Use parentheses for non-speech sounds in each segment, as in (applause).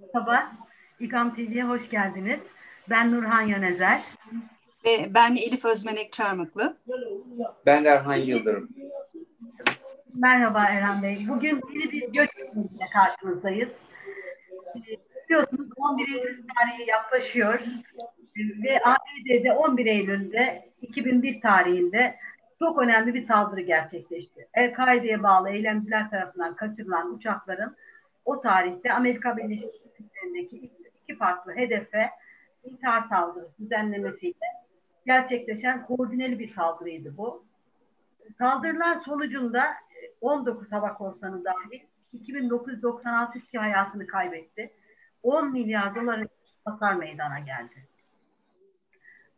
Merhaba, İKAM TV'ye hoş geldiniz. Ben Nurhan Yönezer. Ve ben Elif Özmenek Çarmıklı. Ben Erhan Yıldırım. Merhaba Erhan Bey. Bugün yeni bir göç ile karşınızdayız. Biliyorsunuz 11 Eylül tarihi yaklaşıyor ve ABD'de 11 Eylül'de 2001 tarihinde çok önemli bir saldırı gerçekleşti. El-Kaide'ye bağlı eylemciler tarafından kaçırılan uçakların o tarihte Amerika Birleşik Devletleri'ndeki iki farklı hedefe intihar saldırısı düzenlemesiyle gerçekleşen koordineli bir saldırıydı bu. Saldırılar sonucunda 19 hava korsanı dahil 2996 kişi hayatını kaybetti. 10 milyar doların hasar meydana geldi.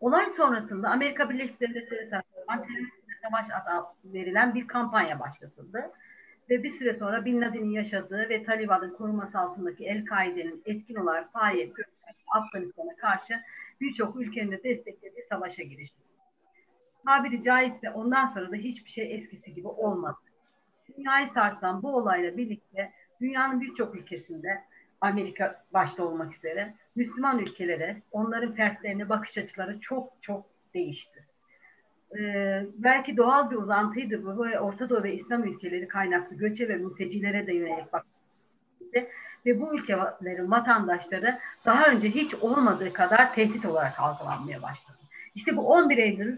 Olay sonrasında Amerika Birleşik Devletleri tarafından teröristle savaş adı verilen bir kampanya başlatıldı. Ve bir süre sonra Bin Laden'in yaşadığı ve Taliban'ın koruması altındaki El-Kaide'nin etkin olarak faaliyet gösteren Afganistan'a karşı birçok ülkenin de desteklediği savaşa girişti. Tabiri caizse ondan sonra da hiçbir şey eskisi gibi olmadı. Dünyayı sarsan bu olayla birlikte dünyanın birçok ülkesinde Amerika başta olmak üzere Müslüman ülkelere, onların fertlerine bakış açıları çok çok değişti. Ee, belki doğal bir uzantıydı bu ve Orta Doğu ve İslam ülkeleri kaynaklı göçe ve mültecilere de yönelik bakmıştı. Ve bu ülkelerin vatandaşları daha önce hiç olmadığı kadar tehdit olarak algılanmaya başladı. İşte bu 11 Eylül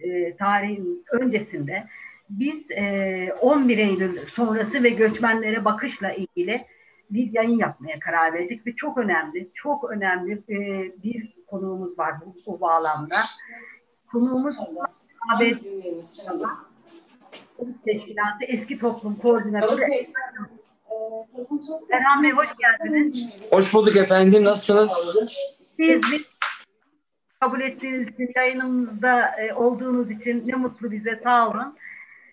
e, tarihin öncesinde biz e, 11 Eylül sonrası ve göçmenlere bakışla ilgili bir yayın yapmaya karar verdik ve çok önemli, çok önemli e, bir konuğumuz var bu, bu bağlamda. Konuğumuz ABD Teşkilatı Eski Toplum Koordinatörü Erhan Bey hoş geldiniz. Hoş bulduk efendim. Nasılsınız? Siz bir kabul ettiğiniz için, yayınımızda e, olduğunuz için ne mutlu bize. Sağ olun.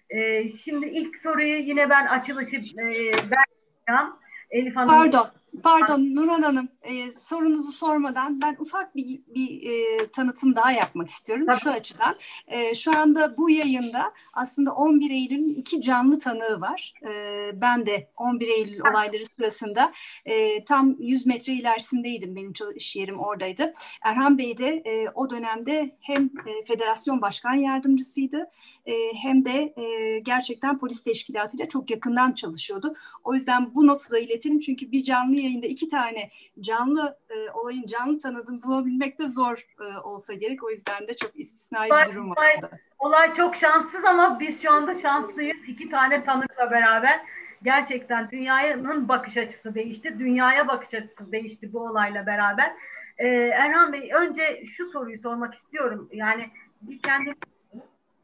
E, şimdi ilk soruyu yine ben açılışı e, vereceğim. Elif Hanım. Pardon, pardon Nurhan Hanım. E, sorunuzu sormadan ben ufak bir, bir e, tanıtım daha yapmak istiyorum Tabii. şu açıdan. E, şu anda bu yayında aslında 11 Eylül'ün iki canlı tanığı var. E, ben de 11 Eylül olayları sırasında e, tam 100 metre ilerisindeydim. Benim iş yerim oradaydı. Erhan Bey de e, o dönemde hem e, federasyon başkan yardımcısıydı e, hem de e, gerçekten polis teşkilatıyla çok yakından çalışıyordu. O yüzden bu notu da iletelim çünkü bir canlı yayında iki tane canlı e, olayın canlı tanıdığını bulabilmek de zor e, olsa gerek. O yüzden de çok istisnai bir durum olay, vardı. Olay çok şanssız ama biz şu anda şanslıyız. İki tane tanıkla beraber gerçekten dünyanın bakış açısı değişti. Dünyaya bakış açısı değişti bu olayla beraber. Ee, Erhan Bey önce şu soruyu sormak istiyorum. Yani bir kendi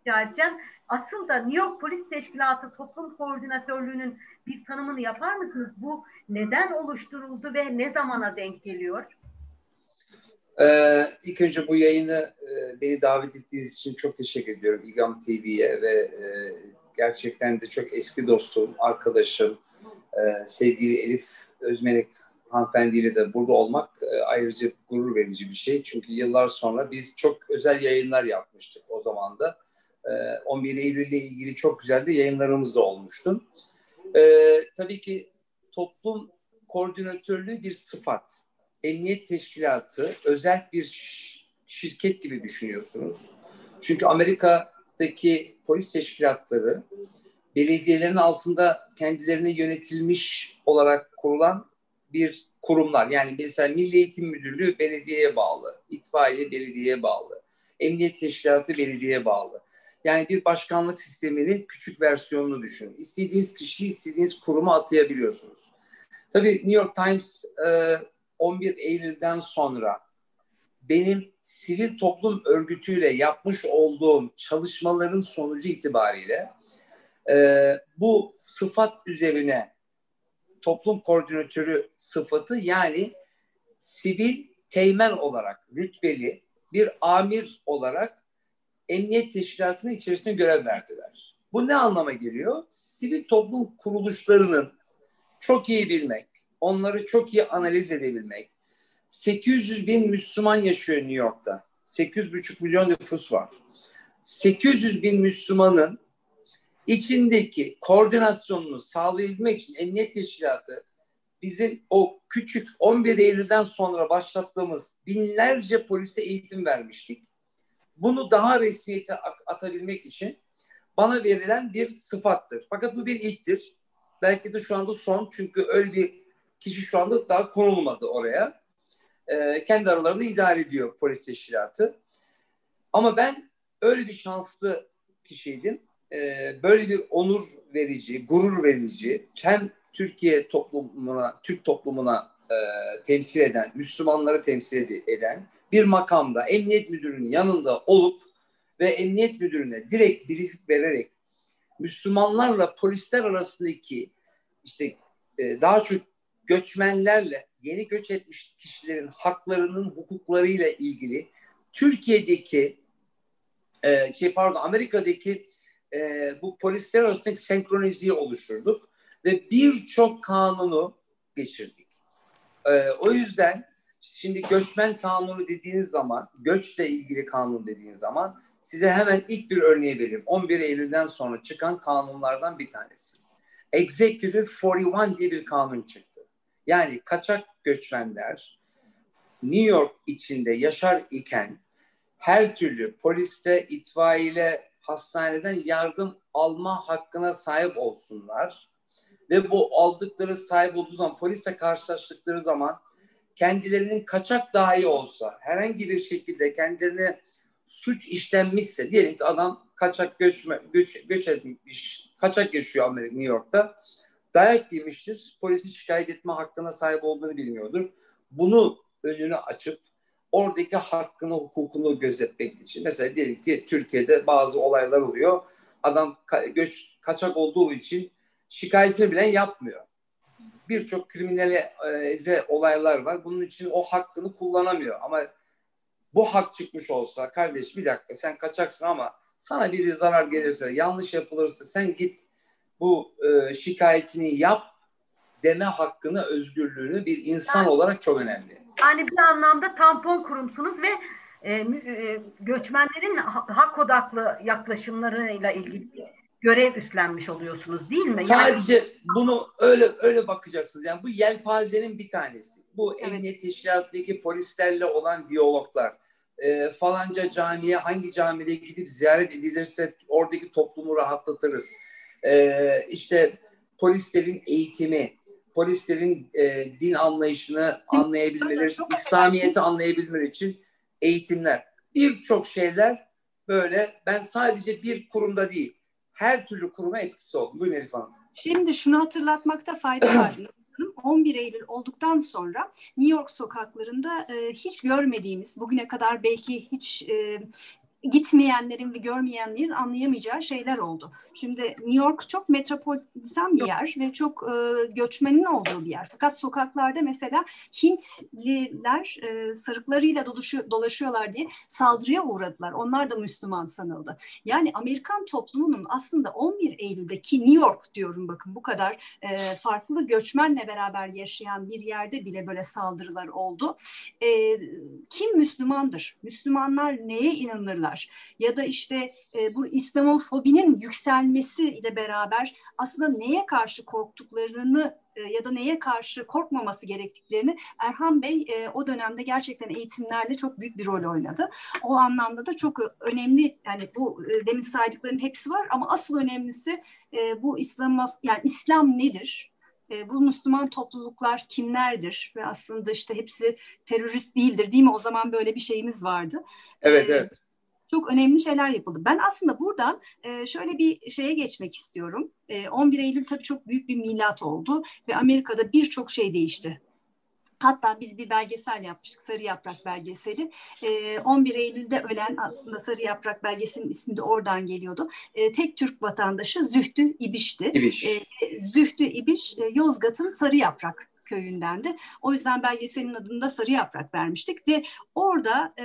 rica edeceğim. Asıl da New York Polis Teşkilatı Toplum Koordinatörlüğü'nün bir tanımını yapar mısınız? Bu neden oluşturuldu ve ne zamana denk geliyor? Ee, ilk önce bu yayını e, beni davet ettiğiniz için çok teşekkür ediyorum İGAM TV'ye ve e, gerçekten de çok eski dostum, arkadaşım, e, sevgili Elif Özmenek hanımefendiyle de burada olmak e, ayrıca gurur verici bir şey. Çünkü yıllar sonra biz çok özel yayınlar yapmıştık o zaman da. 11 Eylül ile ilgili çok güzel de yayınlarımız da olmuştu. Ee, tabii ki toplum koordinatörlüğü bir sıfat. Emniyet teşkilatı özel bir şirket gibi düşünüyorsunuz. Çünkü Amerika'daki polis teşkilatları belediyelerin altında kendilerine yönetilmiş olarak kurulan bir kurumlar. Yani mesela Milli Eğitim Müdürlüğü belediyeye bağlı, itfaiye belediyeye bağlı, emniyet teşkilatı belediyeye bağlı. Yani bir başkanlık sisteminin küçük versiyonunu düşünün. İstediğiniz kişiyi istediğiniz kuruma atayabiliyorsunuz. Tabii New York Times 11 Eylül'den sonra benim sivil toplum örgütüyle yapmış olduğum çalışmaların sonucu itibariyle bu sıfat üzerine toplum koordinatörü sıfatı yani sivil teğmen olarak rütbeli bir amir olarak emniyet teşkilatının içerisinde görev verdiler. Bu ne anlama geliyor? Sivil toplum kuruluşlarının çok iyi bilmek, onları çok iyi analiz edebilmek. 800 bin Müslüman yaşıyor New York'ta. 8,5 milyon nüfus var. 800 bin Müslümanın içindeki koordinasyonunu sağlayabilmek için emniyet teşkilatı bizim o küçük 11 Eylül'den sonra başlattığımız binlerce polise eğitim vermiştik. Bunu daha resmiyete atabilmek için bana verilen bir sıfattır. Fakat bu bir ilktir. Belki de şu anda son çünkü öyle bir kişi şu anda daha konulmadı oraya. Ee, kendi aralarında idare ediyor polis teşkilatı. Ama ben öyle bir şanslı kişiydim. Ee, böyle bir onur verici, gurur verici, hem Türkiye toplumuna, Türk toplumuna e, temsil eden, Müslümanları temsil eden bir makamda emniyet müdürünün yanında olup ve emniyet müdürüne direkt brief vererek Müslümanlarla polisler arasındaki işte e, daha çok göçmenlerle yeni göç etmiş kişilerin haklarının hukuklarıyla ilgili Türkiye'deki e, şey pardon Amerika'daki e, bu polisler arasındaki senkroniziyi oluşturduk ve birçok kanunu geçirdik. E, o yüzden şimdi göçmen kanunu dediğiniz zaman, göçle ilgili kanun dediğiniz zaman size hemen ilk bir örneği vereyim. 11 Eylül'den sonra çıkan kanunlardan bir tanesi. Executive 41 diye bir kanun çıktı. Yani kaçak göçmenler New York içinde yaşar iken her türlü poliste, itfaiyle, hastaneden yardım alma hakkına sahip olsunlar. Ve bu aldıkları sahip olduğu zaman polisle karşılaştıkları zaman kendilerinin kaçak dahi olsa herhangi bir şekilde kendilerine suç işlenmişse diyelim ki adam kaçak göçme, göç, göç etmiş, kaçak yaşıyor Amerika, New York'ta dayak yemiştir. Polisi şikayet etme hakkına sahip olduğunu bilmiyordur. Bunu önünü açıp oradaki hakkını, hukukunu gözetmek için. Mesela diyelim ki Türkiye'de bazı olaylar oluyor. Adam ka- göç kaçak olduğu için şikayetini bile yapmıyor. Birçok kriminalize olaylar var. Bunun için o hakkını kullanamıyor. Ama bu hak çıkmış olsa kardeş bir dakika sen kaçaksın ama sana bir zarar gelirse, yanlış yapılırsa sen git bu e, şikayetini yap deme hakkını, özgürlüğünü bir insan yani, olarak çok önemli. Yani bir anlamda tampon kurumsunuz ve e, e, göçmenlerin hak odaklı yaklaşımlarıyla ilgili görev üstlenmiş oluyorsunuz değil mi? Sadece yani... bunu öyle öyle bakacaksınız. Yani bu yelpazenin bir tanesi. Bu evet. emniyet teşkilatındaki polislerle olan diyaloglar. E, falanca camiye hangi camide gidip ziyaret edilirse oradaki toplumu rahatlatırız. E, işte polislerin eğitimi, polislerin e, din anlayışını anlayabilmeleri, İslamiyet'i anlayabilmeleri için eğitimler. Birçok şeyler böyle ben sadece bir kurumda değil, her türlü kuruma etkisi oldu. Buyurun Elif Hanım. Şimdi şunu hatırlatmakta fayda var. (coughs) 11 Eylül olduktan sonra New York sokaklarında e, hiç görmediğimiz, bugüne kadar belki hiç e, gitmeyenlerin ve görmeyenlerin anlayamayacağı şeyler oldu. Şimdi New York çok metropolitan bir yer ve çok e, göçmenin olduğu bir yer. Fakat sokaklarda mesela Hintliler e, sarıklarıyla dolaşıyor, dolaşıyorlar diye saldırıya uğradılar. Onlar da Müslüman sanıldı. Yani Amerikan toplumunun aslında 11 Eylül'deki New York diyorum bakın bu kadar e, farklı göçmenle beraber yaşayan bir yerde bile böyle saldırılar oldu. E, kim Müslümandır? Müslümanlar neye inanırlar? Var. Ya da işte e, bu İslamofobinin yükselmesiyle beraber aslında neye karşı korktuklarını e, ya da neye karşı korkmaması gerektiklerini Erhan Bey e, o dönemde gerçekten eğitimlerle çok büyük bir rol oynadı. O anlamda da çok önemli yani bu e, demin saydıkların hepsi var ama asıl önemlisi e, bu İslam yani İslam nedir? E, bu Müslüman topluluklar kimlerdir ve aslında işte hepsi terörist değildir değil mi? O zaman böyle bir şeyimiz vardı. Evet, ee, evet çok önemli şeyler yapıldı. Ben aslında buradan e, şöyle bir şeye geçmek istiyorum. E, 11 Eylül tabii çok büyük bir milat oldu ve Amerika'da birçok şey değişti. Hatta biz bir belgesel yapmıştık, Sarı Yaprak belgeseli. E, 11 Eylül'de ölen aslında Sarı Yaprak belgeselinin ismi de oradan geliyordu. E, tek Türk vatandaşı Zühtü İbiş'ti. İbiş. E, Zühtü İbiş, e, Yozgat'ın Sarı Yaprak köyündendi. O yüzden belgeselin adını da Sarı Yaprak vermiştik ve orada e,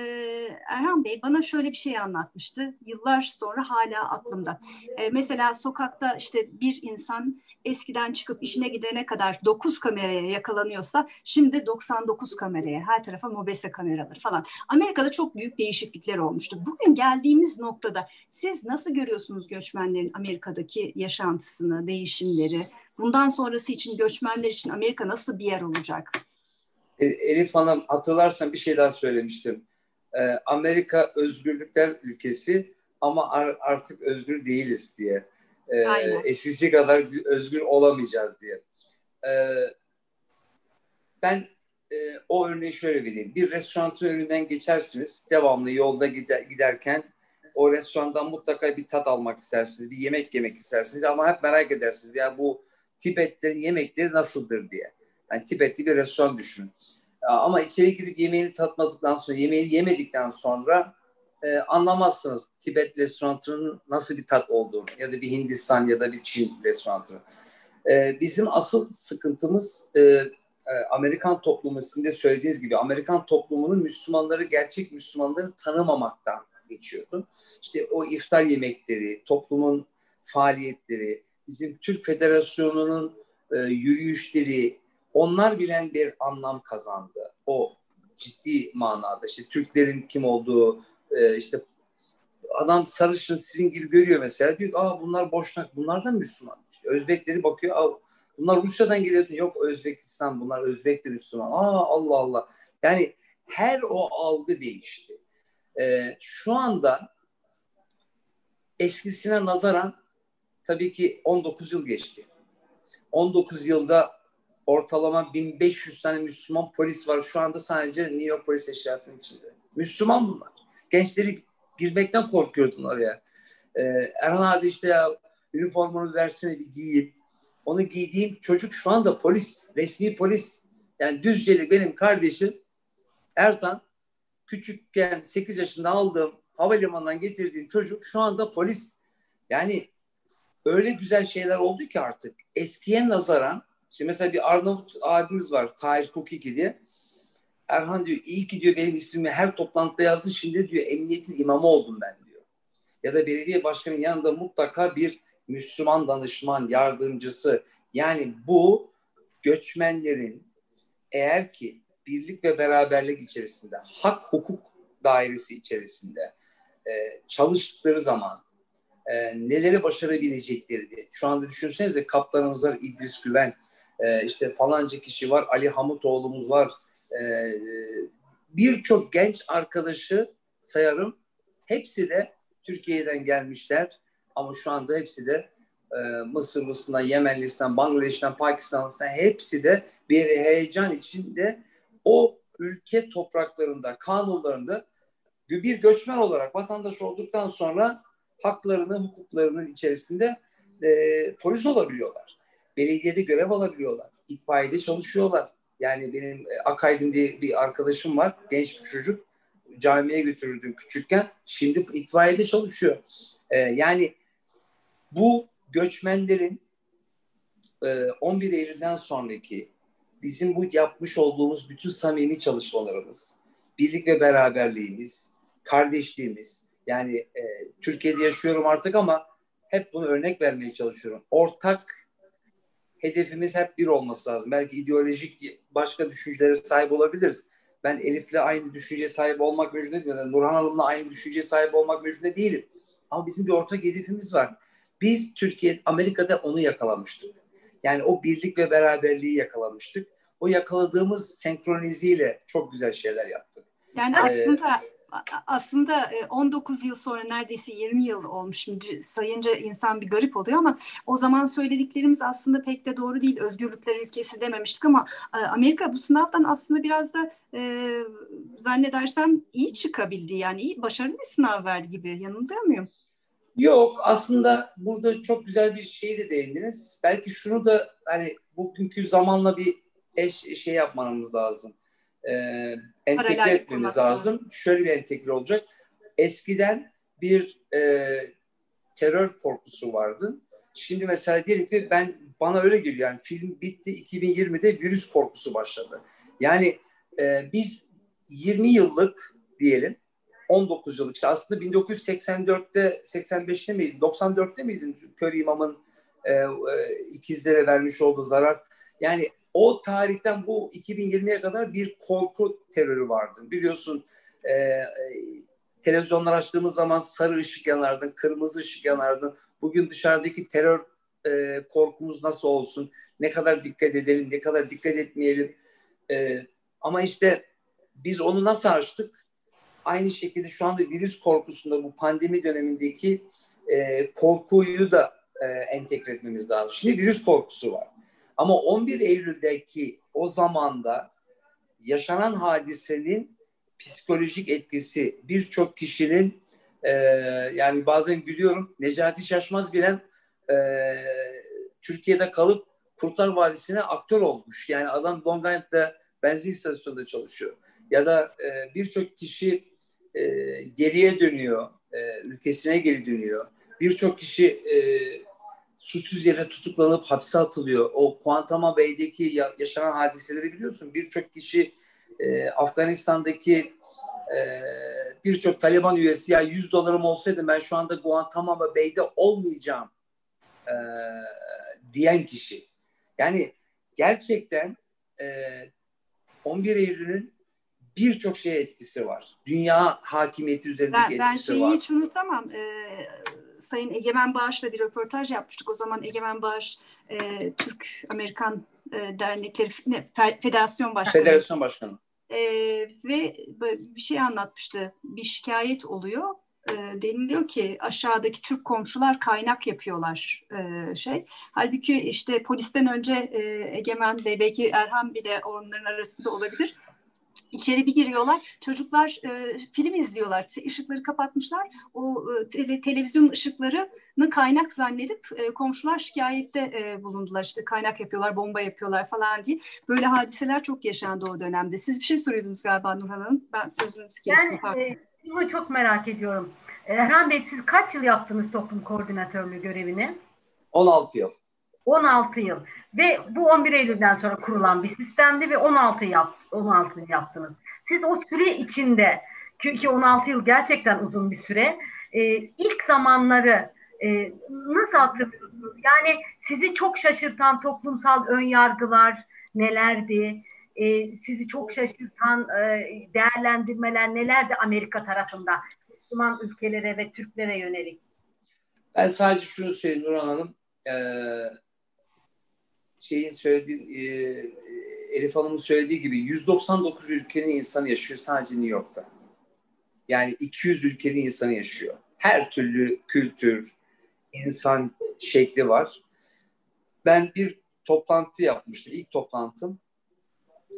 Erhan Bey bana şöyle bir şey anlatmıştı. Yıllar sonra hala aklımda. E, mesela sokakta işte bir insan eskiden çıkıp işine gidene kadar 9 kameraya yakalanıyorsa şimdi 99 kameraya her tarafa mobese kameraları falan. Amerika'da çok büyük değişiklikler olmuştu. Bugün geldiğimiz noktada siz nasıl görüyorsunuz göçmenlerin Amerika'daki yaşantısını, değişimleri? Bundan sonrası için göçmenler için Amerika nasıl bir yer olacak? E, Elif Hanım hatırlarsan bir şey daha söylemiştim. Ee, Amerika özgürlükler ülkesi ama artık özgür değiliz diye. Ee, eskisi kadar özgür olamayacağız diye. Ben e, o örneği şöyle vereyim. Bir restoranın önünden geçersiniz. Devamlı yolda gider, giderken o restorandan mutlaka bir tat almak istersiniz. Bir yemek yemek istersiniz ama hep merak edersiniz. Ya bu Tibetlerin yemekleri nasıldır diye. Yani Tibetli bir restoran düşünün. Ama içeri girip yemeğini tatmadıktan sonra, yemeğini yemedikten sonra e, anlamazsınız Tibet restoranının nasıl bir tat olduğunu ya da bir Hindistan ya da bir Çin restoranı. E, bizim asıl sıkıntımız e, e, Amerikan toplumu sizin de söylediğiniz gibi Amerikan toplumunun Müslümanları gerçek Müslümanları tanımamaktan geçiyordu. İşte o iftar yemekleri, toplumun faaliyetleri, bizim Türk Federasyonu'nun e, yürüyüşleri, onlar bilen bir anlam kazandı. O ciddi manada işte Türklerin kim olduğu, e, işte adam sarışın sizin gibi görüyor mesela. Diyor aa bunlar boşnak, bunlar da Müslüman. İşte Özbekleri bakıyor, aa, bunlar Rusya'dan geliyor. Yok Özbekistan, bunlar Özbekler Müslüman. Aa Allah Allah. Yani her o algı değişti. Ee, şu anda eskisine nazaran tabii ki 19 yıl geçti. 19 yılda ortalama 1500 tane Müslüman polis var. Şu anda sadece New York polis teşkilatının içinde. Müslüman bunlar. Gençleri girmekten korkuyordun oraya. Ee, Erhan abi işte ya üniformunu versene bir giyeyim. Onu giydiğim çocuk şu anda polis, resmi polis. Yani Düzceli benim kardeşim Ertan küçükken 8 yaşında aldığım havalimanından getirdiğim çocuk şu anda polis. Yani öyle güzel şeyler oldu ki artık eskiye nazaran Şimdi mesela bir Arnavut abimiz var Tahir Kukiki diye. Erhan diyor iyi ki diyor benim ismimi her toplantıda yazdın şimdi diyor emniyetin imamı oldum ben diyor. Ya da belediye başkanının yanında mutlaka bir Müslüman danışman, yardımcısı. Yani bu göçmenlerin eğer ki birlik ve beraberlik içerisinde, hak hukuk dairesi içerisinde e, çalıştıkları zaman e, neleri başarabilecekleri diye. Şu anda düşünsenize kaptanımız var İdris Güven, e, işte falanca kişi var, Ali Hamutoğlu'muz var. E, Birçok genç arkadaşı sayarım. Hepsi de Türkiye'den gelmişler ama şu anda hepsi de e, Mısırlısından, Yemenlisinden, Bangladeş'ten, Pakistan'dan hepsi de bir heyecan içinde o ülke topraklarında, kanunlarında bir göçmen olarak vatandaş olduktan sonra haklarını, hukuklarının içerisinde e, polis olabiliyorlar belediyede görev alabiliyorlar. İtfaiyede çalışıyorlar. Yani benim e, Akaydın diye bir arkadaşım var. Genç bir çocuk. Camiye götürürdüm küçükken. Şimdi itfaiyede çalışıyor. Ee, yani bu göçmenlerin e, 11 Eylül'den sonraki bizim bu yapmış olduğumuz bütün samimi çalışmalarımız, birlik ve beraberliğimiz, kardeşliğimiz, yani e, Türkiye'de yaşıyorum artık ama hep bunu örnek vermeye çalışıyorum. Ortak hedefimiz hep bir olması lazım. Belki ideolojik başka düşüncelere sahip olabiliriz. Ben Elif'le aynı düşünceye sahip olmak mecbur değilim. Nurhan Hanım'la aynı düşünceye sahip olmak mecbur değilim. Ama bizim bir ortak hedefimiz var. Biz Türkiye, Amerika'da onu yakalamıştık. Yani o birlik ve beraberliği yakalamıştık. O yakaladığımız senkroniziyle çok güzel şeyler yaptık. Yani ee, aslında aslında 19 e, yıl sonra neredeyse 20 yıl olmuş şimdi sayınca insan bir garip oluyor ama o zaman söylediklerimiz aslında pek de doğru değil. Özgürlükler ülkesi dememiştik ama e, Amerika bu sınavdan aslında biraz da e, zannedersem iyi çıkabildi. Yani iyi, başarılı bir sınav verdi gibi. Yanılıyor muyum? Yok aslında burada çok güzel bir şey de değindiniz. Belki şunu da hani bugünkü zamanla bir eş şey yapmamız lazım e, entegre etmemiz lazım. Şöyle bir entegre olacak. Eskiden bir e, terör korkusu vardı. Şimdi mesela diyelim ki ben bana öyle geliyor yani film bitti 2020'de virüs korkusu başladı. Yani e, biz 20 yıllık diyelim 19 yıllık işte aslında 1984'te 85'te miydi 94'te miydi Kör İmam'ın e, e, ikizlere vermiş olduğu zarar yani o tarihten bu 2020'ye kadar bir korku terörü vardı. Biliyorsun e, e, televizyonlar açtığımız zaman sarı ışık yanardın, kırmızı ışık yanardın. Bugün dışarıdaki terör e, korkumuz nasıl olsun, ne kadar dikkat edelim, ne kadar dikkat etmeyelim. E, ama işte biz onu nasıl açtık? Aynı şekilde şu anda virüs korkusunda bu pandemi dönemindeki e, korkuyu da e, entegre etmemiz lazım. Şimdi virüs korkusu var. Ama 11 Eylül'deki o zamanda yaşanan hadisenin psikolojik etkisi birçok kişinin e, yani bazen gülüyorum Necati Şaşmaz bilen e, Türkiye'de kalıp Kurtlar Vadisi'ne aktör olmuş. Yani adam Long benzin istasyonunda çalışıyor. Ya da e, birçok kişi e, geriye dönüyor, e, ülkesine geri dönüyor. Birçok kişi e, suçsuz yere tutuklanıp hapse atılıyor. O Guantanamo Bay'deki yaşanan hadiseleri biliyorsun. Birçok kişi e, Afganistan'daki e, birçok Taliban üyesi ya 100 dolarım olsaydı ben şu anda Guantanamo Bay'de olmayacağım e, diyen kişi. Yani gerçekten e, 11 Eylül'ün birçok şeye etkisi var. Dünya hakimiyeti üzerindeki ben, etkisi var. Ben şeyi hiç unutamam. Ee, Sayın Egemen Bağış'la bir röportaj yapmıştık. O zaman Egemen Bağış e, Türk-Amerikan e, Dernekleri ne, Federasyon Başkanı. Federasyon Başkanı. E, ve bir şey anlatmıştı. Bir şikayet oluyor. E, deniliyor ki aşağıdaki Türk komşular kaynak yapıyorlar e, şey. Halbuki işte polisten önce e, Egemen ve belki Erhan bile onların arasında olabilir İçeri bir giriyorlar. Çocuklar e, film izliyorlar. Işıkları kapatmışlar. O e, tele, televizyon ışıklarını kaynak zannedip e, komşular şikayette e, bulundular. İşte kaynak yapıyorlar, bomba yapıyorlar falan diye. Böyle hadiseler çok yaşandı o dönemde. Siz bir şey soruyordunuz galiba Nurhan Hanım. Ben sözünüzü kestim. Ben e, bunu çok merak ediyorum. Erhan Bey siz kaç yıl yaptınız toplum koordinatörlüğü görevini? 16 yıl. 16 yıl. Ve bu 11 Eylül'den sonra kurulan bir sistemdi ve 16 yap 16 yıl yaptınız. Siz o süre içinde çünkü 16 yıl gerçekten uzun bir süre. E, ilk zamanları e, nasıl hatırlıyorsunuz? Yani sizi çok şaşırtan toplumsal ön yargılar nelerdi? E, sizi çok şaşırtan e, değerlendirmeler nelerdi Amerika tarafında? Müslüman ülkelere ve Türklere yönelik. Ben sadece şunu söyleyeyim Nurhan Hanım. Ee, şeyin söylediği e, Elif Hanım'ın söylediği gibi 199 ülkenin insanı yaşıyor sadece New York'ta. Yani 200 ülkenin insanı yaşıyor. Her türlü kültür, insan şekli var. Ben bir toplantı yapmıştım. İlk toplantım.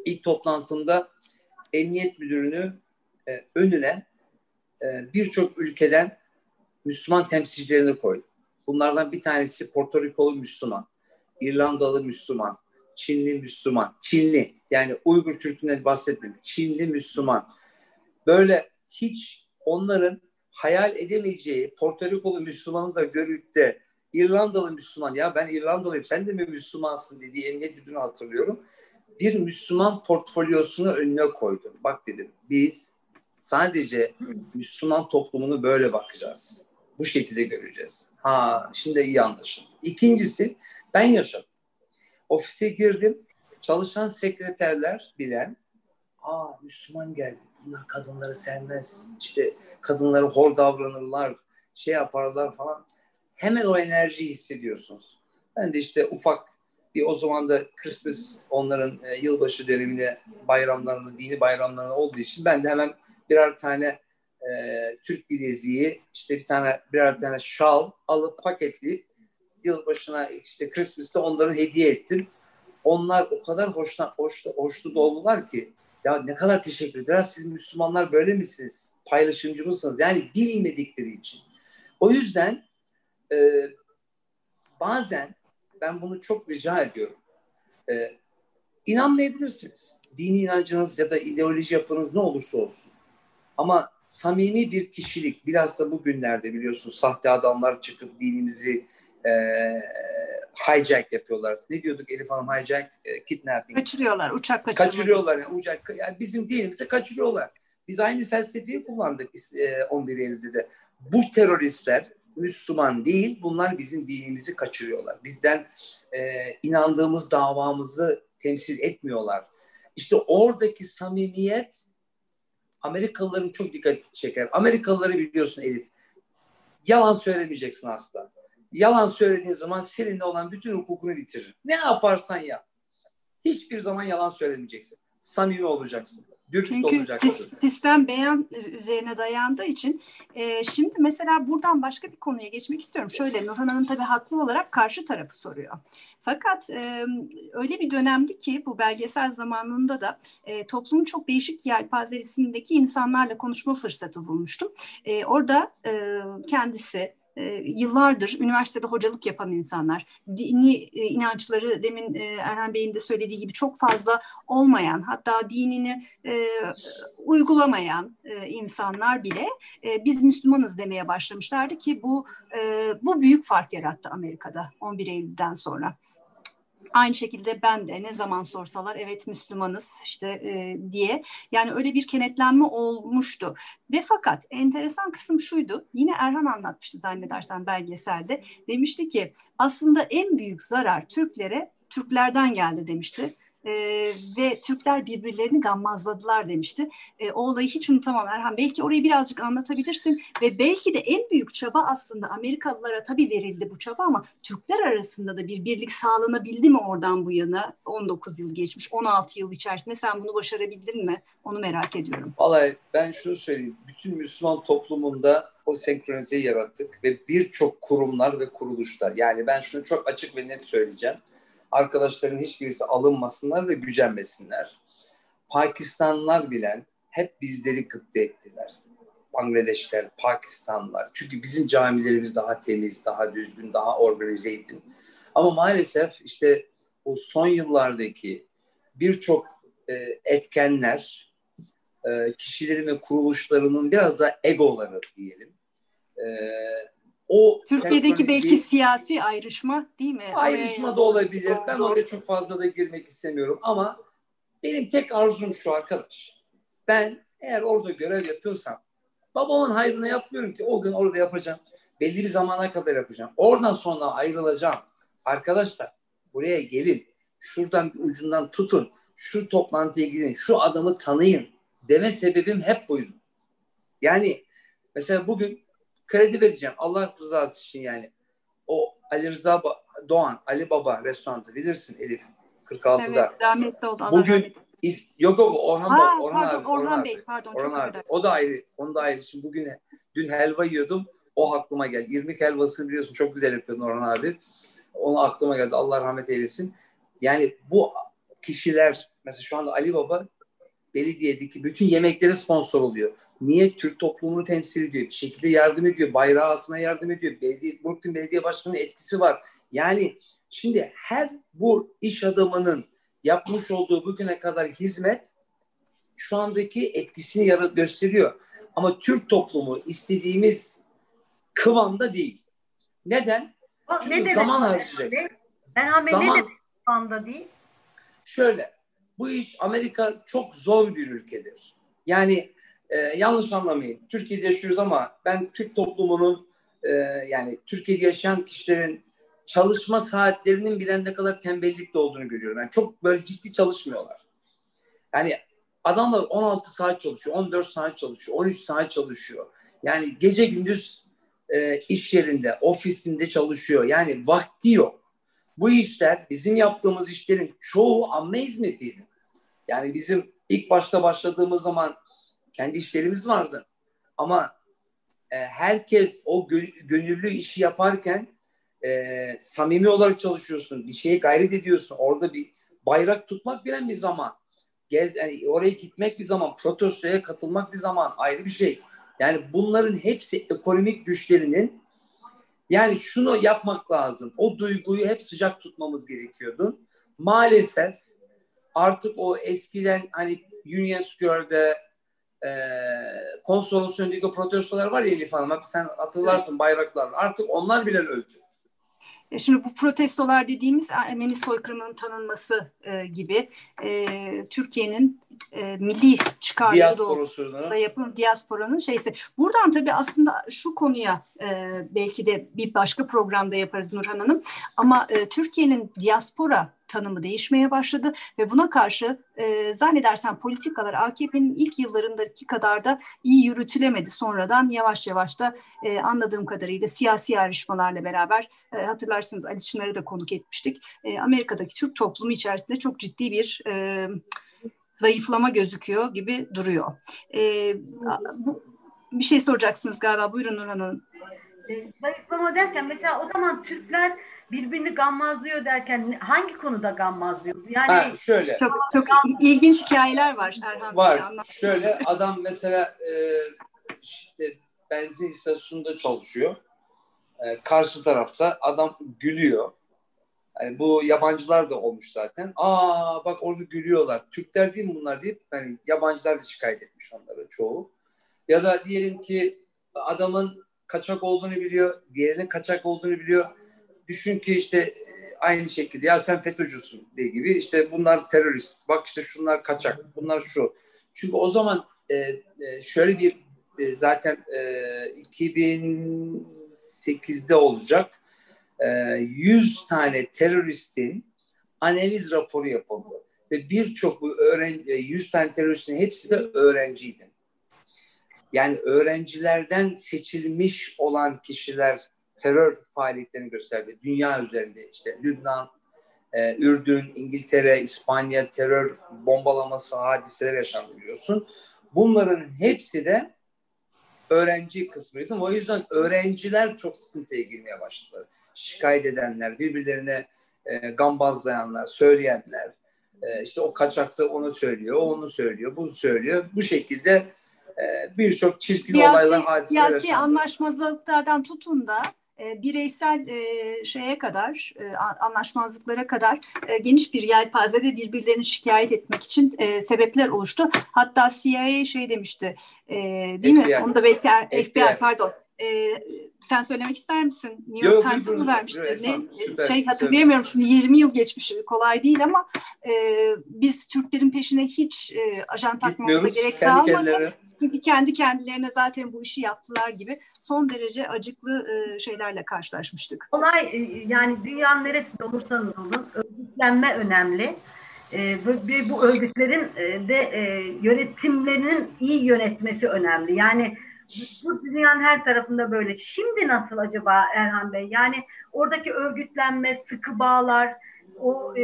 İlk toplantımda emniyet müdürünü e, önüne e, birçok ülkeden Müslüman temsilcilerini koydu. Bunlardan bir tanesi Porto Rikolu Müslüman. İrlandalı Müslüman, Çinli Müslüman, Çinli yani Uygur Türk'ünden bahsetmiyorum. Çinli Müslüman. Böyle hiç onların hayal edemeyeceği Porto Rikolu Müslümanı da görüp de İrlandalı Müslüman ya ben İrlandalıyım sen de mi Müslümansın dediği emniyet müdürünü hatırlıyorum. Bir Müslüman portfolyosunu önüne koydum. Bak dedim biz sadece Müslüman toplumunu böyle bakacağız. Bu şekilde göreceğiz. Ha şimdi iyi anlaşıldı. İkincisi ben yaşadım. Ofise girdim. Çalışan sekreterler bilen aa Müslüman geldi. Bunlar kadınları sevmez. İşte kadınları hor davranırlar. Şey yaparlar falan. Hemen o enerjiyi hissediyorsunuz. Ben de işte ufak bir o zaman da Christmas onların e, yılbaşı döneminde bayramlarında, dini bayramlarında olduğu için ben de hemen birer tane e, Türk bileziği, işte bir tane birer tane şal alıp paketleyip yılbaşına işte Christmas'ta onları hediye ettim. Onlar o kadar hoşna, hoşlu, hoşlu doldular ki ya ne kadar teşekkür ederim. Siz Müslümanlar böyle misiniz? Paylaşımcı mısınız? Yani bilmedikleri için. O yüzden e, bazen ben bunu çok rica ediyorum. E, inanmayabilirsiniz. Dini inancınız ya da ideoloji yapınız ne olursa olsun. Ama samimi bir kişilik, biraz da bugünlerde biliyorsunuz sahte adamlar çıkıp dinimizi e, hijack yapıyorlar. Ne diyorduk Elif Hanım hijack, e, kidnapping. Kaçırıyorlar, uçak kaçırıyorlar. Kaçırıyorlar yani uçak, yani bizim dinimizi kaçırıyorlar. Biz aynı felsefeyi kullandık e, 11 Eylül'de de. Bu teröristler Müslüman değil, bunlar bizim dinimizi kaçırıyorlar. Bizden e, inandığımız davamızı temsil etmiyorlar. İşte oradaki samimiyet Amerikalıların çok dikkat çeker. Amerikalıları biliyorsun Elif. Yalan söylemeyeceksin asla. yalan söylediğin zaman seninle olan bütün hukukunu bitirir. Ne yaparsan yap. Hiçbir zaman yalan söylemeyeceksin. Samimi olacaksın. Dürüst Çünkü olacaksın. sistem beyan üzerine dayandığı için e, şimdi mesela buradan başka bir konuya geçmek istiyorum. Şöyle Nurhan Hanım tabii haklı olarak karşı tarafı soruyor. Fakat e, öyle bir dönemdi ki bu belgesel zamanında da e, toplumun çok değişik yelpazesindeki insanlarla konuşma fırsatı bulmuştum. E, orada e, kendisi e, yıllardır üniversitede hocalık yapan insanlar, dini e, inançları demin e, Erhan Bey'in de söylediği gibi çok fazla olmayan, hatta dinini e, uygulamayan insanlar bile biz Müslümanız demeye başlamışlardı ki bu bu büyük fark yarattı Amerika'da 11 Eylül'den sonra. Aynı şekilde ben de ne zaman sorsalar evet Müslümanız işte e, diye. Yani öyle bir kenetlenme olmuştu. Ve fakat enteresan kısım şuydu. Yine Erhan anlatmıştı zannedersen belgeselde. Demişti ki aslında en büyük zarar Türklere Türklerden geldi demişti e, ve Türkler birbirlerini gammazladılar demişti. E, o olayı hiç unutamam Erhan. Belki orayı birazcık anlatabilirsin ve belki de en büyük çaba aslında Amerikalılara tabii verildi bu çaba ama Türkler arasında da bir birlik sağlanabildi mi oradan bu yana? 19 yıl geçmiş, 16 yıl içerisinde sen bunu başarabildin mi? Onu merak ediyorum. Vallahi ben şunu söyleyeyim. Bütün Müslüman toplumunda o senkronizeyi yarattık ve birçok kurumlar ve kuruluşlar. Yani ben şunu çok açık ve net söyleyeceğim arkadaşların hiçbirisi alınmasınlar ve gücenmesinler. Pakistanlılar bilen hep bizleri gıpta ettiler. Bangladeşler, Pakistanlılar. Çünkü bizim camilerimiz daha temiz, daha düzgün, daha organizeydi. Ama maalesef işte o son yıllardaki birçok e, etkenler e, kişilerin ve kuruluşlarının biraz da egoları diyelim. O Türkiye'deki belki siyasi ayrışma değil mi? Ayrışma da olabilir. Ben oraya çok fazla da girmek istemiyorum ama benim tek arzum şu arkadaş. Ben eğer orada görev yapıyorsam babamın hayrına yapmıyorum ki o gün orada yapacağım. Belli bir zamana kadar yapacağım. Oradan sonra ayrılacağım. Arkadaşlar buraya gelin. Şuradan bir ucundan tutun. Şu toplantıya gidin. Şu adamı tanıyın. Deme sebebim hep buydu. Yani mesela bugün kredi vereceğim. Allah rızası için yani. O Ali Rıza Doğan, Ali Baba restoranı bilirsin Elif 46'da. Evet, rahmetli oldu. Allah Bugün is, yok yok Orhan, ha, Orhan pardon, abi. Orhan, Orhan Bey pardon Orhan abi. O da ayrı. Onu da ayrı. Şimdi bugün dün helva yiyordum. O aklıma geldi. İrmik helvasını biliyorsun çok güzel yapıyordun Orhan abi. Onu aklıma geldi. Allah rahmet eylesin. Yani bu kişiler mesela şu anda Ali Baba belediyedeki bütün yemeklere sponsor oluyor. Niye? Türk toplumunu temsil ediyor. Bir şekilde yardım ediyor. Bayrağı asmaya yardım ediyor. Belediye, Brooklyn Belediye Başkanı'nın etkisi var. Yani şimdi her bu iş adamının yapmış olduğu bugüne kadar hizmet şu andaki etkisini yarat gösteriyor. Ama Türk toplumu istediğimiz kıvamda değil. Neden? Çünkü ne zaman harcayacaksın. Ben zaman, ne demek kıvamda değil? Şöyle, bu iş Amerika çok zor bir ülkedir. Yani e, yanlış anlamayın. Türkiye'de yaşıyoruz ama ben Türk toplumunun e, yani Türkiye'de yaşayan kişilerin çalışma saatlerinin bile ne kadar tembellikte olduğunu görüyorum. Yani çok böyle ciddi çalışmıyorlar. Yani adamlar 16 saat çalışıyor, 14 saat çalışıyor, 13 saat çalışıyor. Yani gece gündüz e, iş yerinde, ofisinde çalışıyor. Yani vakti yok. Bu işler bizim yaptığımız işlerin çoğu amme hizmetiydi. Yani bizim ilk başta başladığımız zaman kendi işlerimiz vardı. Ama e, herkes o gö- gönüllü işi yaparken e, samimi olarak çalışıyorsun. Bir şeye gayret ediyorsun. Orada bir bayrak tutmak bilen bir zaman. Gez, yani oraya gitmek bir zaman. Protestoya katılmak bir zaman. Ayrı bir şey. Yani bunların hepsi ekonomik güçlerinin yani şunu yapmak lazım. O duyguyu hep sıcak tutmamız gerekiyordu. Maalesef artık o eskiden hani Union Square'de e, önündeki protestolar var ya Elif Hanım. Sen hatırlarsın bayraklar. Artık onlar bile öldü. E, şimdi bu protestolar dediğimiz Ermeni soykırımının tanınması e, gibi e, Türkiye'nin e, milli çıkarları da yapın diasporanın şeysi. Buradan tabii aslında şu konuya e, belki de bir başka programda yaparız Nurhan Hanım ama e, Türkiye'nin diaspora tanımı değişmeye başladı ve buna karşı e, zannedersem politikalar AKP'nin ilk yıllarındaki kadar da iyi yürütülemedi. Sonradan yavaş yavaş da e, anladığım kadarıyla siyasi ayrışmalarla beraber e, hatırlarsınız Ali Çınar'ı da konuk etmiştik. E, Amerika'daki Türk toplumu içerisinde çok ciddi bir e, zayıflama gözüküyor gibi duruyor. E, bu, bir şey soracaksınız galiba. Buyurun Nurhan Hanım. Zayıflama derken mesela o zaman Türkler birbirini gammazlıyor derken hangi konuda gammazlıyor? Yani ha, şöyle. Çok çok ilginç hikayeler var Erhan Var. Bey, şöyle adam mesela e, işte benzin istasyonunda çalışıyor. E, karşı tarafta adam gülüyor. Yani bu yabancılar da olmuş zaten. Aa bak orada gülüyorlar. Türkler değil mi bunlar deyip yani yabancılar da şikayet etmiş onları çoğu. Ya da diyelim ki adamın kaçak olduğunu biliyor, diğerinin kaçak olduğunu biliyor. Düşün ki işte e, aynı şekilde ya sen FETÖ'cüsün diye gibi işte bunlar terörist, bak işte şunlar kaçak, bunlar şu. Çünkü o zaman e, e, şöyle bir e, zaten e, 2008'de olacak e, 100 tane teröristin analiz raporu yapıldı. Ve birçok bu öğren 100 e, tane teröristin hepsi de öğrenciydi. Yani öğrencilerden seçilmiş olan kişiler terör faaliyetlerini gösterdi. Dünya üzerinde işte Lübnan, e, Ürdün, İngiltere, İspanya terör bombalaması hadiseler yaşandı biliyorsun. Bunların hepsi de öğrenci kısmıydı. O yüzden öğrenciler çok sıkıntıya girmeye başladılar. Şikayet edenler, birbirlerine e, gambazlayanlar, söyleyenler, e, işte o kaçaksa onu söylüyor, o onu söylüyor, bunu söylüyor. Bu şekilde e, birçok çirkin siyasi, olaylar, hadiseler Siyasi yaşandı. anlaşmazlıklardan tutun da bireysel e, şeye kadar, e, anlaşmazlıklara kadar e, geniş bir yelpazede birbirlerini şikayet etmek için e, sebepler oluştu. Hatta CIA şey demişti, e, değil FBI. mi? Onu da belki FBI, FBI pardon. E, sen söylemek ister misin? New York Times'a mı vermişti? Ne, süper, şey hatırlayamıyorum şimdi 20 yıl geçmiş kolay değil ama e, biz Türklerin peşine hiç e, ajan takmamıza gerek kalmadı. Çünkü kendi kendilerine zaten bu işi yaptılar gibi son derece acıklı şeylerle karşılaşmıştık. Olay yani dünyanın neresinde olursanız olun örgütlenme önemli. E, bu örgütlerin de yönetimlerinin iyi yönetmesi önemli. Yani bu dünyanın her tarafında böyle. Şimdi nasıl acaba Erhan Bey? Yani oradaki örgütlenme, sıkı bağlar, o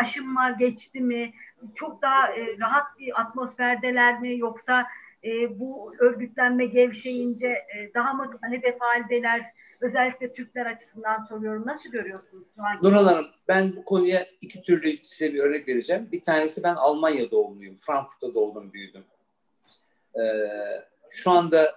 aşınma geçti mi? Çok daha rahat bir atmosferdeler mi? Yoksa e, bu örgütlenme gevşeyince e, daha mı hedef haldeler? Özellikle Türkler açısından soruyorum. Nasıl görüyorsunuz? Nurhan Hanım, ben bu konuya iki türlü size bir örnek vereceğim. Bir tanesi ben Almanya doğumluyum. Frankfurt'ta doğdum, büyüdüm. Ee, şu anda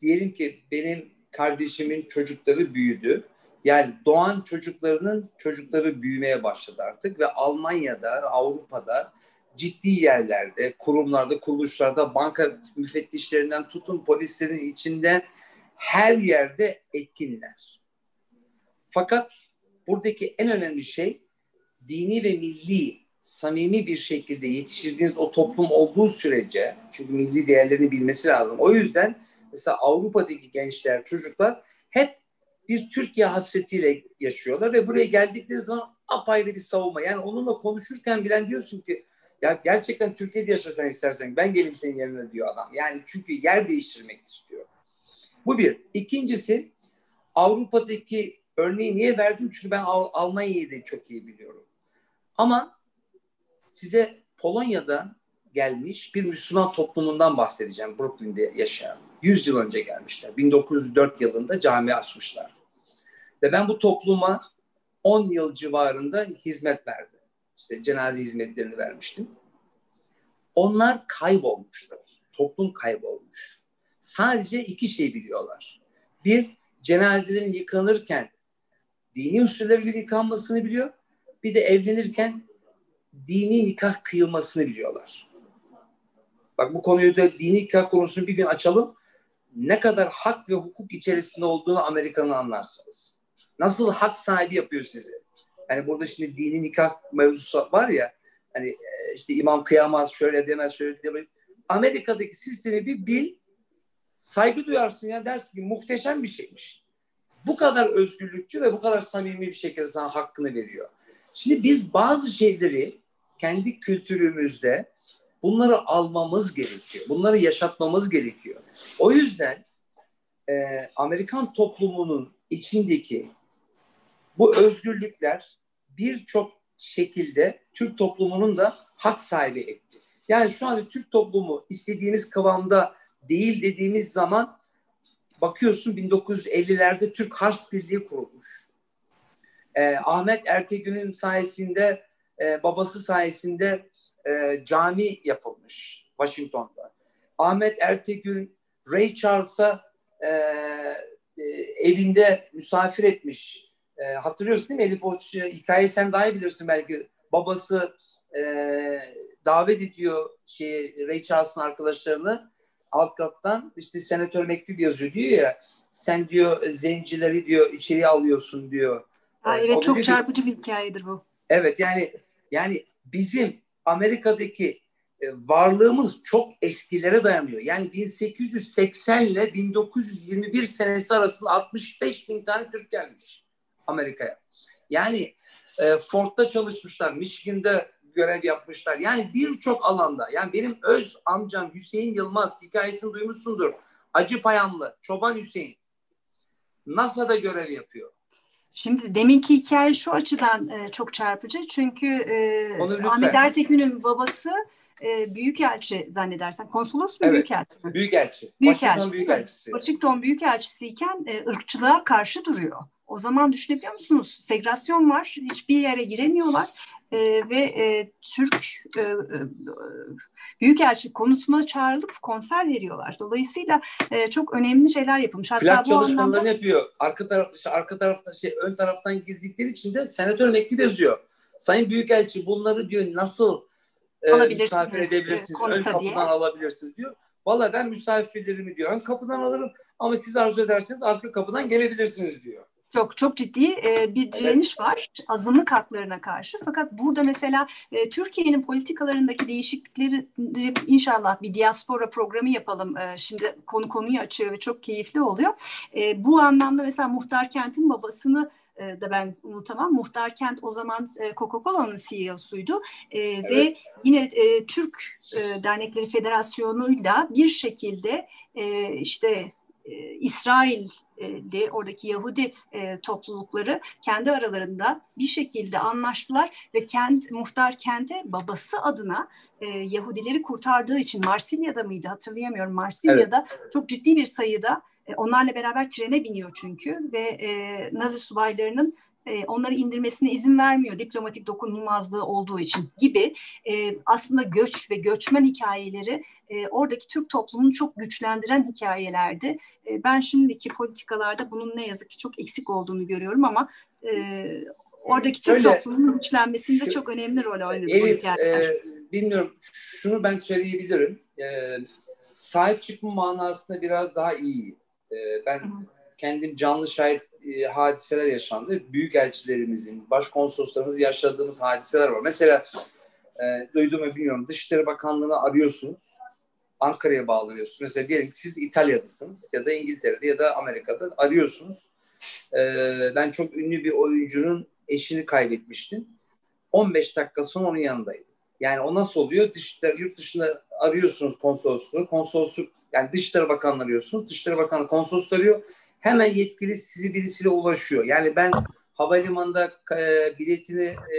diyelim ki benim kardeşimin çocukları büyüdü. Yani doğan çocuklarının çocukları büyümeye başladı artık ve Almanya'da, Avrupa'da ciddi yerlerde, kurumlarda, kuruluşlarda, banka müfettişlerinden tutun polislerin içinde her yerde etkinler. Fakat buradaki en önemli şey dini ve milli samimi bir şekilde yetiştirdiğiniz o toplum olduğu sürece çünkü milli değerlerini bilmesi lazım. O yüzden mesela Avrupa'daki gençler, çocuklar hep bir Türkiye hasretiyle yaşıyorlar ve buraya geldikleri zaman apayrı bir savunma. Yani onunla konuşurken bilen diyorsun ki ya gerçekten Türkiye'de yaşasan istersen ben geleyim senin yerine diyor adam. Yani çünkü yer değiştirmek istiyor. Bu bir. İkincisi Avrupa'daki örneği niye verdim? Çünkü ben Al- Almanya'yı da çok iyi biliyorum. Ama size Polonya'da gelmiş bir Müslüman toplumundan bahsedeceğim. Brooklyn'de yaşayan. 100 yıl önce gelmişler. 1904 yılında cami açmışlar. Ve ben bu topluma 10 yıl civarında hizmet verdim. İşte cenaze hizmetlerini vermiştim. Onlar kaybolmuşlar. Toplum kaybolmuş. Sadece iki şey biliyorlar. Bir, cenazelerin yıkanırken dini usullere göre yıkanmasını biliyor. Bir de evlenirken dini nikah kıyılmasını biliyorlar. Bak bu konuyu da dini nikah konusunu bir gün açalım. Ne kadar hak ve hukuk içerisinde olduğunu Amerika'nın anlarsınız. Nasıl hak sahibi yapıyor sizi. Yani burada şimdi dini nikah mevzusu var ya hani e, işte imam kıyamaz şöyle demez şöyle demez. Amerika'daki sistemi bir bil saygı duyarsın ya dersin ki muhteşem bir şeymiş. bu kadar özgürlükçü ve bu kadar samimi bir şekilde sana hakkını veriyor. Şimdi biz bazı şeyleri kendi kültürümüzde bunları almamız gerekiyor. Bunları yaşatmamız gerekiyor. O yüzden e, Amerikan toplumunun içindeki bu özgürlükler birçok şekilde Türk toplumunun da hak sahibi etti. Yani şu anda Türk toplumu istediğimiz kıvamda değil dediğimiz zaman bakıyorsun 1950'lerde Türk Hars Birliği kurulmuş. Ee, Ahmet Ertegün'ün sayesinde, e, babası sayesinde e, cami yapılmış Washington'da. Ahmet Ertegün Ray Charles'a e, e, evinde misafir etmiş. E, hatırlıyorsun değil mi Elif o hikayeyi sen daha iyi bilirsin belki. Babası e, davet ediyor şey Ray Charles'ın arkadaşlarını alt kattan işte senatör mektup yazıyor diyor ya sen diyor zencileri diyor içeriye alıyorsun diyor. Ha, evet çok çarpıcı bir hikayedir bu. Evet yani yani bizim Amerika'daki e, varlığımız çok eskilere dayanıyor. Yani 1880 ile 1921 senesi arasında 65 bin tane Türk gelmiş Amerika'ya. Yani e, Ford'da çalışmışlar, Michigan'da görev yapmışlar. Yani birçok alanda. Yani benim öz amcam Hüseyin Yılmaz hikayesini duymuşsundur. Acı Payamlı, Çoban Hüseyin. NASA'da görev yapıyor. Şimdi deminki hikaye şu açıdan e, çok çarpıcı. Çünkü e, Ahmet Ertekin'in babası e, büyükelçi zannedersen. Konsolos mu evet, büyükelçi mi? Büyükelçi. Büyükelçi. Washington büyükelçisi. Washington büyükelçisi iken e, ırkçılığa karşı duruyor. O zaman düşünebiliyor musunuz? Segregasyon var. Hiçbir yere giremiyorlar. E, ve e, Türk e, e, Büyükelçi konutuna çağrılıp konser veriyorlar. Dolayısıyla e, çok önemli şeyler yapılmış. Hatta Plak bu anlamda... yapıyor. Arka taraf, işte arka tarafta şey ön taraftan girdikleri için de senatör mektup yazıyor. Sayın Büyükelçi bunları diyor nasıl e, misafir edebilirsiniz? Ön kapıdan diye. alabilirsiniz diyor. Valla ben misafirlerimi diyor ön kapıdan alırım ama siz arzu ederseniz arka kapıdan gelebilirsiniz diyor. Çok çok ciddi e, bir direniş evet. var azınlık haklarına karşı. Fakat burada mesela e, Türkiye'nin politikalarındaki değişiklikleri inşallah bir diaspora programı yapalım. E, şimdi konu konuyu açıyor ve çok keyifli oluyor. E, bu anlamda mesela Muhtar Kent'in babasını e, da ben unutamam. Muhtar Kent o zaman e, Coca-Cola'nın CEO'suydu e, evet. ve yine e, Türk e, Dernekleri Federasyonu'yla bir şekilde e, işte e, İsrail'de oradaki Yahudi e, toplulukları kendi aralarında bir şekilde anlaştılar ve kent muhtar kente babası adına e, Yahudileri kurtardığı için Marsilya'da mıydı hatırlayamıyorum Marsilya'da evet. çok ciddi bir sayıda e, onlarla beraber trene biniyor çünkü ve e, Nazi subaylarının e, onları indirmesine izin vermiyor diplomatik dokunulmazlığı olduğu için gibi e, aslında göç ve göçmen hikayeleri e, oradaki Türk toplumunu çok güçlendiren hikayelerdi. E, ben şimdiki politikalarda bunun ne yazık ki çok eksik olduğunu görüyorum ama e, oradaki Türk Öyle, toplumunun güçlenmesinde şu, çok önemli rol oynadı Elif, e, bilmiyorum şunu ben söyleyebilirim. E, sahip çıkma manasında biraz daha iyi. E, ben kendim canlı şahit e, hadiseler yaşandı. Büyük elçilerimizin, başkonsoloslarımız yaşadığımız hadiseler var. Mesela e, duyduğumu bilmiyorum. Dışişleri Bakanlığı'nı arıyorsunuz. Ankara'ya bağlanıyorsunuz. Mesela diyelim ki siz İtalya'dasınız ya da İngiltere'de ya da Amerika'da arıyorsunuz. E, ben çok ünlü bir oyuncunun eşini kaybetmiştim. 15 dakika sonra onun yanındaydım. Yani o nasıl oluyor? Dışişler, yurt dışında arıyorsunuz konsolosluğu. Konsolosluk yani Dışişleri Bakanlığı arıyorsunuz. Dışişleri Bakanlığı konsolosluk arıyor hemen yetkili sizi birisiyle ulaşıyor. Yani ben havalimanında e, biletini e,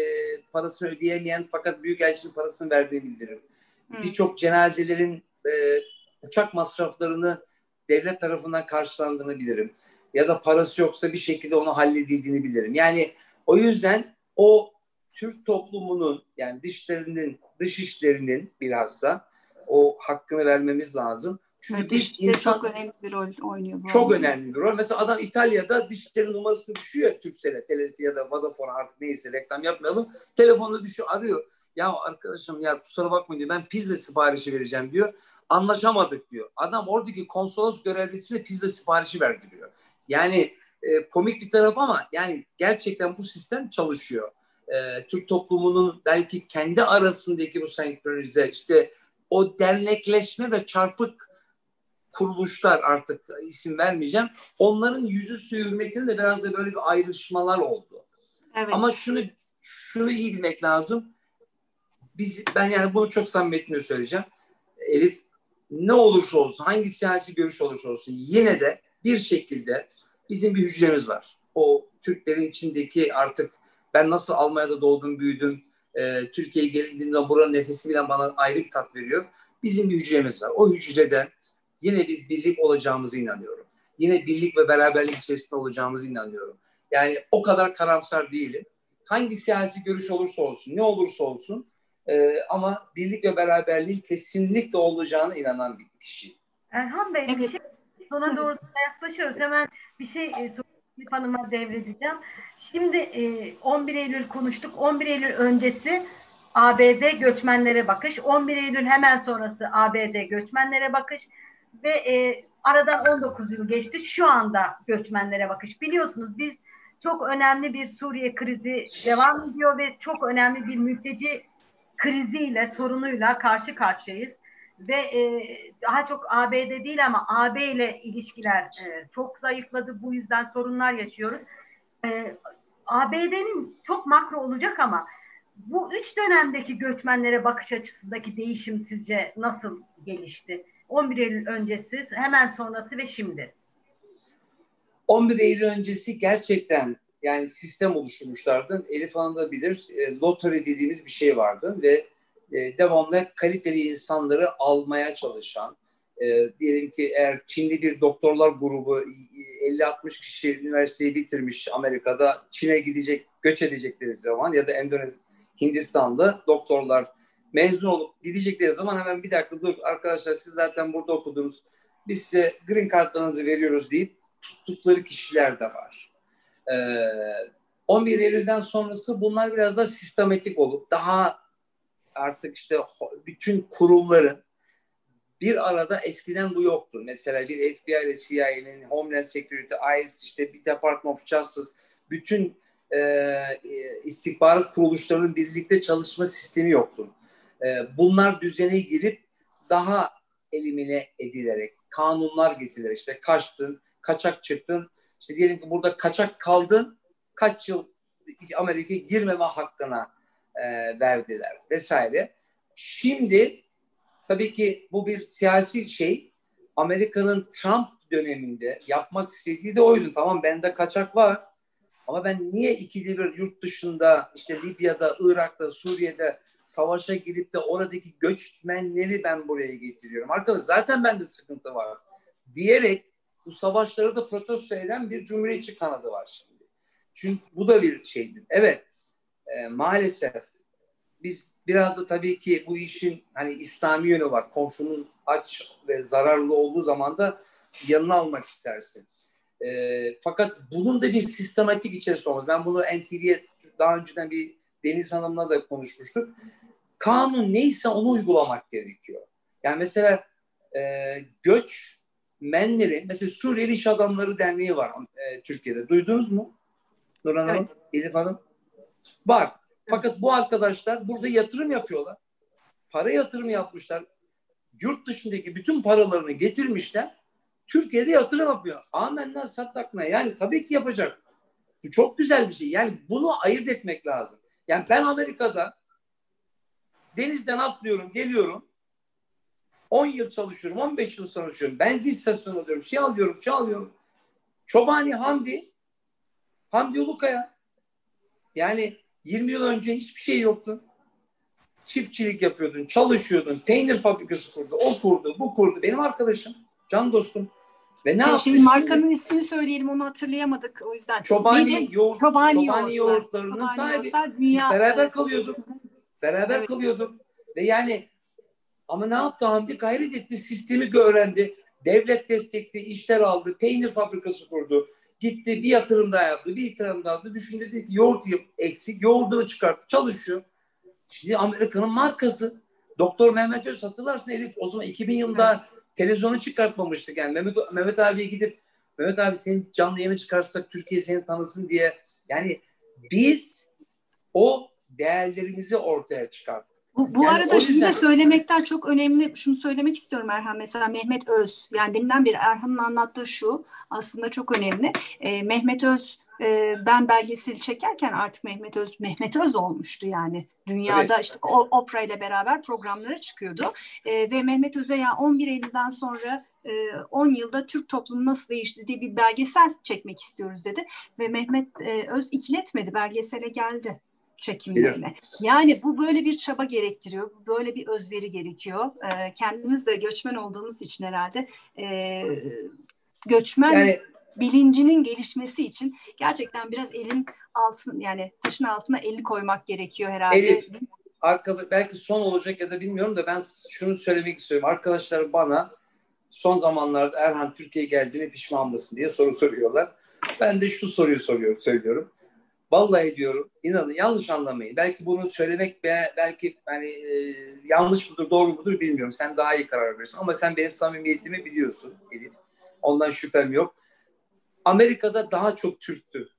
parasını ödeyemeyen fakat büyükelçinin parasını verdiğini bildiririm. Hmm. Birçok cenazelerin e, uçak masraflarını devlet tarafından karşılandığını bilirim. Ya da parası yoksa bir şekilde onu halledildiğini bilirim. Yani o yüzden o Türk toplumunun yani dışlarının, dış işlerinin bilhassa o hakkını vermemiz lazım. Çünkü evet, bir insan çok önemli bir rol oynuyor. Bu çok arada. önemli bir rol. Mesela adam İtalya'da dişlerin numarasını düşüyor Turkcell'e, TLT ya da Vodafone artık neyse reklam yapmayalım. Telefonla düşüyor, arıyor. Ya arkadaşım ya kusura bakmayın diyor. Ben pizza siparişi vereceğim diyor. Anlaşamadık diyor. Adam oradaki konsolos görevlisine pizza siparişi verdiriyor. Yani e, komik bir taraf ama yani gerçekten bu sistem çalışıyor. E, Türk toplumunun belki kendi arasındaki bu senkronize işte o dernekleşme ve çarpık kuruluşlar artık isim vermeyeceğim. Onların yüzü suyu hürmetine de biraz da böyle bir ayrışmalar oldu. Evet. Ama şunu şunu iyi bilmek lazım. Biz ben yani bunu çok samimiyetle söyleyeceğim. Elif ne olursa olsun, hangi siyasi görüş olursa olsun yine de bir şekilde bizim bir hücremiz var. O Türklerin içindeki artık ben nasıl Almanya'da doğdum, büyüdüm, e, Türkiye'ye geldiğimde buranın nefesi bile bana ayrı bir tat veriyor. Bizim bir hücremiz var. O hücrede yine biz birlik olacağımızı inanıyorum. Yine birlik ve beraberlik içerisinde olacağımızı inanıyorum. Yani o kadar karamsar değilim. Hangi siyasi görüş olursa olsun, ne olursa olsun e, ama birlik ve beraberliğin kesinlikle olacağına inanan bir kişi. Erhan Bey, evet. bir şey, sona doğru yaklaşıyoruz. Hemen bir şey e, Elif Hanım'a devredeceğim. Şimdi e, 11 Eylül konuştuk. 11 Eylül öncesi ABD göçmenlere bakış. 11 Eylül hemen sonrası ABD göçmenlere bakış. Ve e, aradan 19 yıl geçti. Şu anda göçmenlere bakış. Biliyorsunuz biz çok önemli bir Suriye krizi devam ediyor ve çok önemli bir mülteci kriziyle, sorunuyla karşı karşıyayız ve e, daha çok ABD değil ama AB ile ilişkiler e, çok zayıfladı. Bu yüzden sorunlar yaşıyoruz. E, ABD'nin çok makro olacak ama bu üç dönemdeki göçmenlere bakış açısındaki değişim sizce nasıl gelişti? 11 Eylül öncesi, hemen sonrası ve şimdi. 11 Eylül öncesi gerçekten yani sistem oluşturmuşlardı. Elif Hanım da bilir. E, lottery dediğimiz bir şey vardı ve e, devamlı kaliteli insanları almaya çalışan, e, diyelim ki eğer Çinli bir doktorlar grubu 50-60 kişi üniversiteyi bitirmiş Amerika'da Çin'e gidecek, göç edecekleri zaman ya da Endonezya, Hindistanlı doktorlar mezun olup gidecekleri zaman hemen bir dakika dur arkadaşlar siz zaten burada okudunuz biz size green kartlarınızı veriyoruz deyip tuttukları kişiler de var. Ee, 11 Eylül'den sonrası bunlar biraz da sistematik olup daha artık işte bütün kurumların bir arada eskiden bu yoktu. Mesela bir FBI ile CIA'nin, Homeland Security, ICE, işte bir Department of Justice, bütün e, e, istihbarat kuruluşlarının birlikte çalışma sistemi yoktu. E, bunlar düzene girip daha elimine edilerek, kanunlar getirilerek işte kaçtın, kaçak çıktın, işte diyelim ki burada kaçak kaldın, kaç yıl Amerika'ya girmeme hakkına e, verdiler vesaire. Şimdi tabii ki bu bir siyasi şey. Amerika'nın Trump döneminde yapmak istediği de oydu. Tamam bende kaçak var ama ben niye ikili bir yurt dışında işte Libya'da, Irak'ta, Suriye'de savaşa girip de oradaki göçmenleri ben buraya getiriyorum. Arkadaşlar zaten bende sıkıntı var diyerek bu savaşları da protesto eden bir cumhuriyetçi kanadı var şimdi. Çünkü bu da bir şeydir. Evet e, maalesef biz biraz da tabii ki bu işin hani İslami yönü var. Komşunun aç ve zararlı olduğu zaman da yanına almak istersin. E, fakat bunun da bir sistematik içerisinde olmaz. Ben bunu NTV'ye daha önceden bir Deniz Hanım'la da konuşmuştuk. Kanun neyse onu uygulamak gerekiyor. Yani mesela e, göç menlerin, mesela Suriyeli İş Adamları Derneği var e, Türkiye'de. Duydunuz mu? Nurhan Hanım, evet. Elif Hanım. Var. Fakat bu arkadaşlar burada yatırım yapıyorlar. Para yatırım yapmışlar. Yurt dışındaki bütün paralarını getirmişler. Türkiye'de yatırım yapıyor. Amenna sattakna. Yani tabii ki yapacak. Bu çok güzel bir şey. Yani bunu ayırt etmek lazım. Yani ben Amerika'da denizden atlıyorum, geliyorum. 10 yıl çalışıyorum, 15 yıl çalışıyorum. Benzin istasyonu alıyorum, şey alıyorum, şey alıyorum. Çobani Hamdi, Hamdi Ulukaya. Yani 20 yıl önce hiçbir şey yoktu. Çiftçilik yapıyordun, çalışıyordun, peynir fabrikası kurdu, o kurdu, bu kurdu. Benim arkadaşım, can dostum. Ve ne yaptı? Şimdi markanın ismini söyleyelim onu hatırlayamadık o yüzden. Çobani, yoğurt, Çobani, Çobani yoğurtlarının Çobani sahibi. Dünya beraber kalıyorduk. Beraber evet. kalıyorduk. Ve yani ama ne yaptı Hamdi? Gayret etti, sistemi öğrendi. Devlet destekli işler aldı, peynir fabrikası kurdu. Gitti bir yatırım daha yaptı, bir yatırım daha yaptı. Düşündü dedi ki yoğurt eksik, yoğurdunu çıkarttı, çalışıyor. Şimdi Amerika'nın markası. Doktor Mehmet Öz hatırlarsın Elif o zaman 2000 yılında evet. televizyonu çıkartmamıştık. Yani Mehmet, Mehmet abiye gidip Mehmet abi senin canlı yayını çıkartsak Türkiye seni tanısın diye. Yani biz o değerlerimizi ortaya çıkarttık. Bu, bu yani arada yüzden... şimdi de söylemekten çok önemli şunu söylemek istiyorum Erhan. Mesela Mehmet Öz yani deminden beri Erhan'ın anlattığı şu aslında çok önemli. E, Mehmet Öz e, ben belgeseli çekerken artık Mehmet Öz Mehmet Öz olmuştu yani dünyada evet. işte o, opera ile beraber programlara çıkıyordu e, ve Mehmet Öz'e yani 11 Eylül'den sonra e, 10 yılda Türk toplumu nasıl değişti diye bir belgesel çekmek istiyoruz dedi ve Mehmet e, Öz ikiletmedi belgesele geldi çekimlerine. Yani bu böyle bir çaba gerektiriyor. Böyle bir özveri gerekiyor. E, kendimiz de göçmen olduğumuz için herhalde e, göçmen yani, bilincinin gelişmesi için gerçekten biraz elin altın yani taşın altına elini koymak gerekiyor herhalde. Elif, arkada, belki son olacak ya da bilmiyorum da ben şunu söylemek istiyorum. Arkadaşlar bana son zamanlarda Erhan Türkiye'ye geldiğine pişman mısın diye soru soruyorlar. Ben de şu soruyu soruyorum, söylüyorum. Vallahi diyorum inanın yanlış anlamayın. Belki bunu söylemek belki hani e, yanlış mıdır doğru mudur bilmiyorum. Sen daha iyi karar verirsin ama sen benim samimiyetimi biliyorsun Elif. Ondan şüphem yok. Amerika'da daha çok Türktü.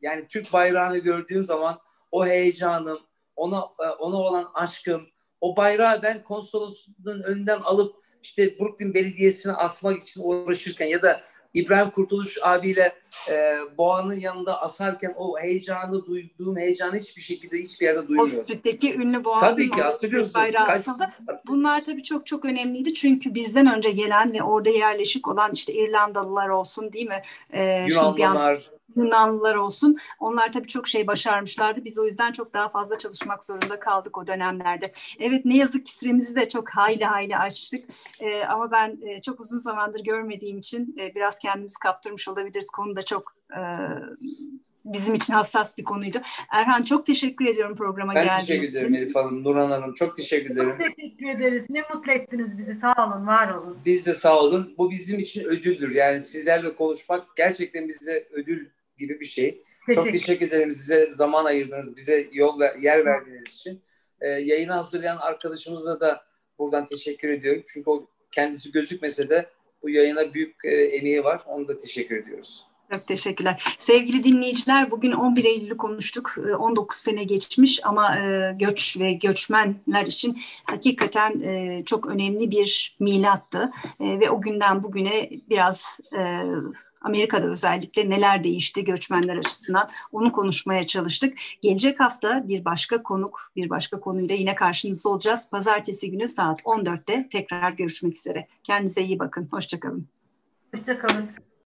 Yani Türk bayrağını gördüğüm zaman o heyecanım, ona e, ona olan aşkım, o bayrağı ben konsolosluğun önünden alıp işte Brooklyn Belediyesi'ne asmak için uğraşırken ya da İbrahim Kurtuluş abiyle e, Boğa'nın yanında asarken o heyecanı duyduğum heyecanı hiçbir şekilde hiçbir yerde duymuyorum. O stretteki ünlü Boğa'nın tabii ki, hatırlıyorsun. bayrağı Kaç, asıldı. Bunlar tabii çok çok önemliydi çünkü bizden önce gelen ve orada yerleşik olan işte İrlandalılar olsun değil mi? Ee, Yunanlılar. Yunanlılar olsun. Onlar tabii çok şey başarmışlardı. Biz o yüzden çok daha fazla çalışmak zorunda kaldık o dönemlerde. Evet ne yazık ki süremizi de çok hayli hayli açtık. Ee, ama ben e, çok uzun zamandır görmediğim için e, biraz kendimiz kaptırmış olabiliriz. Konu da çok e, bizim için hassas bir konuydu. Erhan çok teşekkür ediyorum programa geldiğiniz için. Ben teşekkür ederim Elif Hanım, Nurhan Hanım. Çok teşekkür ederim. Çok teşekkür ederiz. Ne mutlu ettiniz bizi. Sağ olun, var olun. Biz de sağ olun. Bu bizim için ödüldür. Yani sizlerle konuşmak gerçekten bize ödül gibi bir şey. Teşekkür. Çok teşekkür ederim size zaman ayırdınız, bize yol ve yer verdiğiniz için. Ee, yayını hazırlayan arkadaşımıza da buradan teşekkür ediyorum. Çünkü o kendisi gözükmese de bu yayına büyük e, emeği var. Onu da teşekkür ediyoruz. Çok teşekkürler. Sevgili dinleyiciler bugün 11 Eylül'ü konuştuk. 19 ee, sene geçmiş ama e, göç ve göçmenler için hakikaten e, çok önemli bir milattı. E, ve o günden bugüne biraz Amerika'da özellikle neler değişti göçmenler açısından onu konuşmaya çalıştık. Gelecek hafta bir başka konuk, bir başka konuyla yine karşınızda olacağız. Pazartesi günü saat 14'te tekrar görüşmek üzere. Kendinize iyi bakın. Hoşçakalın. Hoşçakalın.